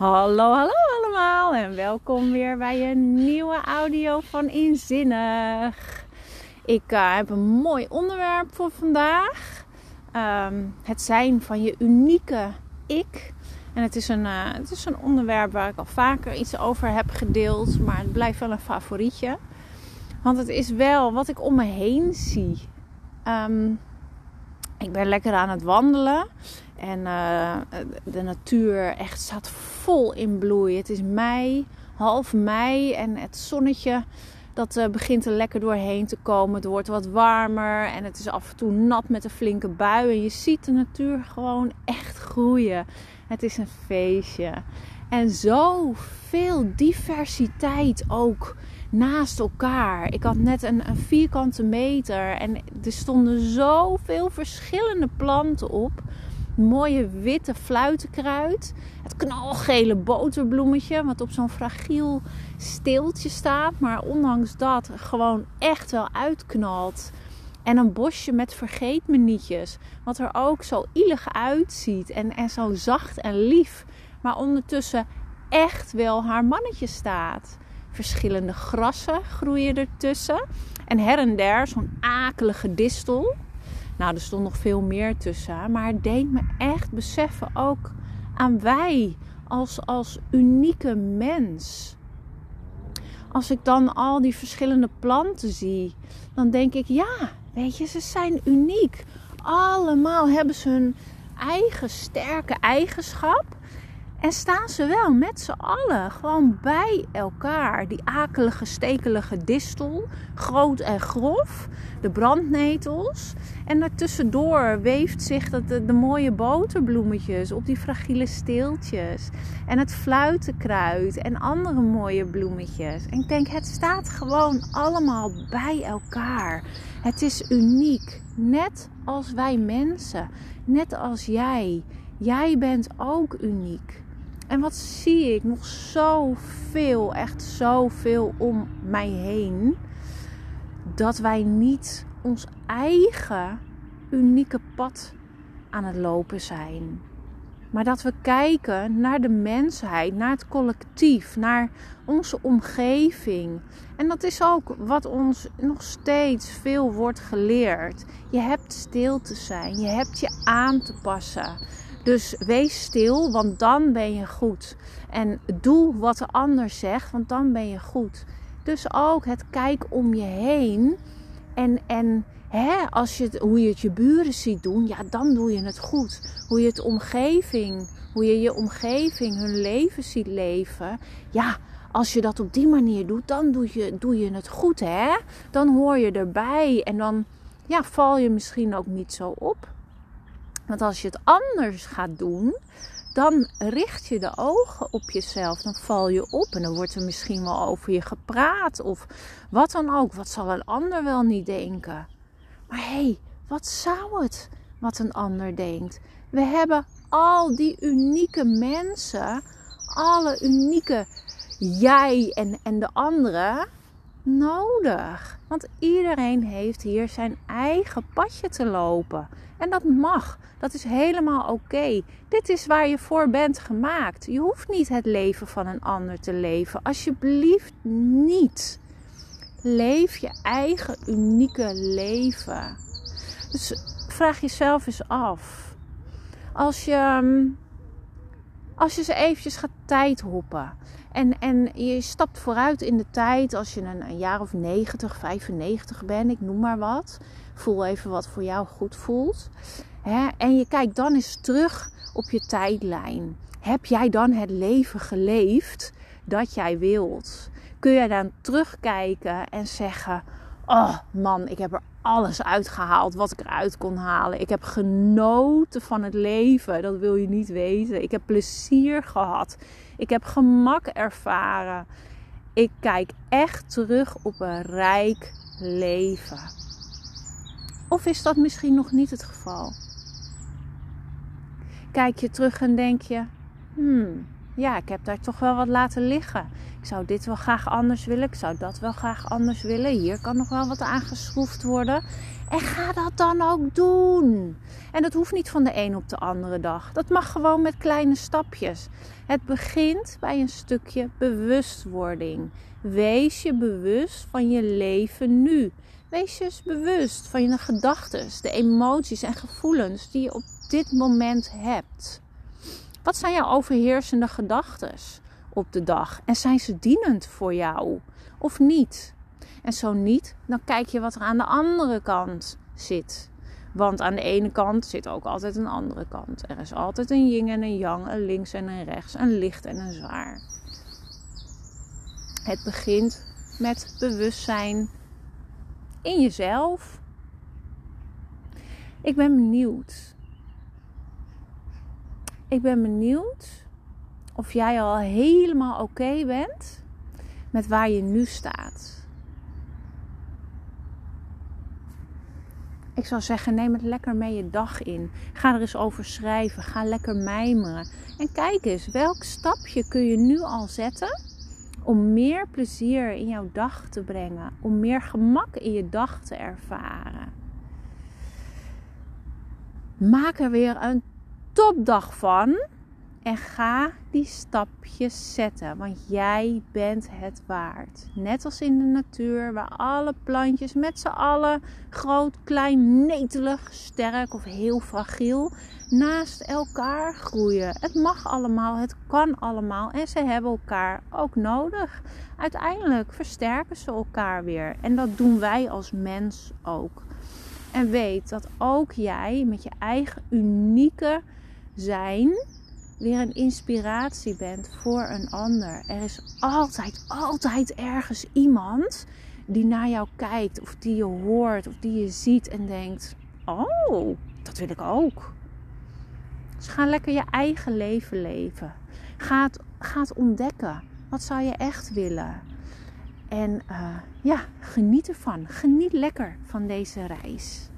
Hallo, hallo allemaal en welkom weer bij een nieuwe audio van Inzinnig. Ik uh, heb een mooi onderwerp voor vandaag. Um, het zijn van je unieke ik. En het is, een, uh, het is een onderwerp waar ik al vaker iets over heb gedeeld, maar het blijft wel een favorietje. Want het is wel wat ik om me heen zie. Um, ik ben lekker aan het wandelen. En uh, de natuur echt staat vol in bloei. Het is mei, half mei. En het zonnetje dat uh, begint er lekker doorheen te komen. Het wordt wat warmer. En het is af en toe nat met een flinke bui. En je ziet de natuur gewoon echt groeien. Het is een feestje. En zoveel diversiteit ook naast elkaar. Ik had net een, een, vierkante meter en er stonden zoveel verschillende planten op. Mooie witte fluitenkruid. Het knalgele boterbloemetje, wat op zo'n fragiel steeltje staat, maar ondanks dat gewoon echt wel uitknalt. En een bosje met vergeetmenietjes, wat er ook zo ielig uitziet en, en zo zacht en lief, maar ondertussen echt wel haar mannetje staat. Verschillende grassen groeien ertussen. En her en der zo'n akelige distel. Nou, er stond nog veel meer tussen. Maar het deed me echt beseffen ook aan wij als, als unieke mens. Als ik dan al die verschillende planten zie, dan denk ik, ja, weet je, ze zijn uniek. Allemaal hebben ze hun eigen sterke eigenschap. En staan ze wel met z'n allen gewoon bij elkaar. Die akelige, stekelige distel, groot en grof. De brandnetels. En daartussendoor weeft zich dat de, de, mooie boterbloemetjes op die fragiele steeltjes. En het fluitenkruid en andere mooie bloemetjes. En ik denk, het staat gewoon allemaal bij elkaar. Het is uniek. Net als wij mensen. Net als jij. Jij bent ook uniek. En wat zie ik? Nog zoveel, echt zoveel om mij heen. Dat wij niet ons eigen unieke pad aan het lopen zijn. Maar dat we kijken naar de mensheid, naar het collectief, naar onze omgeving. En dat is ook wat ons nog steeds veel wordt geleerd. Je hebt stil te zijn, je hebt je aan te passen. Dus wees stil, want dan ben je goed. En doe wat de ander zegt, want dan ben je goed. Dus ook het kijk om je heen. En, en hè, als je het, hoe je het je buren ziet doen, ja, dan doe je het goed. Hoe je het omgeving, hoe je je omgeving hun leven ziet leven. Ja, als je dat op die manier doet, dan doe je, doe je het goed, hè? Dan hoor je erbij en dan ja, val je misschien ook niet zo op. Want als je het anders gaat doen, dan richt je de ogen op jezelf. Dan val je op en dan wordt er misschien wel over je gepraat of wat dan ook. Wat zal een ander wel niet denken? Maar hé, hey, wat zou het wat een ander denkt? We hebben al die unieke mensen, alle unieke jij en, en de anderen nodig. Want iedereen heeft hier zijn eigen padje te lopen. En dat mag. Dat is helemaal oké. Dit is waar je voor bent gemaakt. Je hoeft niet het leven van een ander te leven. Alsjeblieft niet. Leef je eigen unieke leven. Dus vraag jezelf eens af. Als je, ehm, als je ze eventjes gaat tijd hoppen. En, en je stapt vooruit in de tijd als je een, een jaar of 90, 95 bent, ik noem maar wat. Voel even wat voor jou goed voelt. En je kijkt dan eens terug op je tijdlijn. Heb jij dan het leven geleefd dat jij wilt? Kun je dan terugkijken en zeggen: Oh man, ik heb er alles uitgehaald wat ik eruit kon halen. Ik heb genoten van het leven. Dat wil je niet weten. Ik heb plezier gehad. Ik heb gemak ervaren. Ik kijk echt terug op een rijk leven. Of is dat misschien nog niet het geval? Kijk je terug en denk je: hmm, ja, ik heb daar toch wel wat laten liggen. Ik zou dit wel graag anders willen. Ik zou dat wel graag anders willen. Hier kan nog wel wat aangeschroefd worden. En ga dat dan ook doen. En dat hoeft niet van de een op de andere dag. Dat mag gewoon met kleine stapjes. Het begint bij een stukje bewustwording. Wees je bewust van je leven nu. Wees je eens bewust van je gedachten, de emoties en gevoelens die je op dit moment hebt. Wat zijn jouw overheersende gedachten op de dag? En zijn ze dienend voor jou of niet? En zo niet, dan kijk je wat er aan de andere kant zit. Want aan de ene kant zit ook altijd een andere kant. Er is altijd een yin en een yang, een links en een rechts, een licht en een zwaar. Het begint met bewustzijn in jezelf. Ik ben benieuwd. Ik ben benieuwd of jij al helemaal oké bent met waar je nu staat. Ik zou zeggen, neem het lekker mee je dag in. Ga er eens over schrijven. Ga lekker mijmeren. En kijk eens, welk stapje kun je nu al zetten om meer plezier in jouw dag te brengen, om meer gemak in je dag te ervaren. Maak er weer een topdag van en ga die stapjes zetten, want jij bent het waard. Net als in de natuur, waar alle plantjes met z'n allen groot, klein, netelig, sterk of heel fragiel naast elkaar groeien. Het mag allemaal, het kan allemaal en ze hebben elkaar ook nodig. Uiteindelijk versterken ze elkaar weer en dat doen wij als mens ook. En weet dat ook jij met je eigen unieke zijn weer een inspiratie bent voor een ander. Er is altijd, altijd ergens iemand die naar jou kijkt, of die je hoort, of die je ziet en denkt: Oh, dat wil ik ook. Dus ga lekker je eigen leven leven. Ga het, ontdekken. Wat zou je echt willen? En uh, ja, geniet ervan. Geniet lekker van deze reis.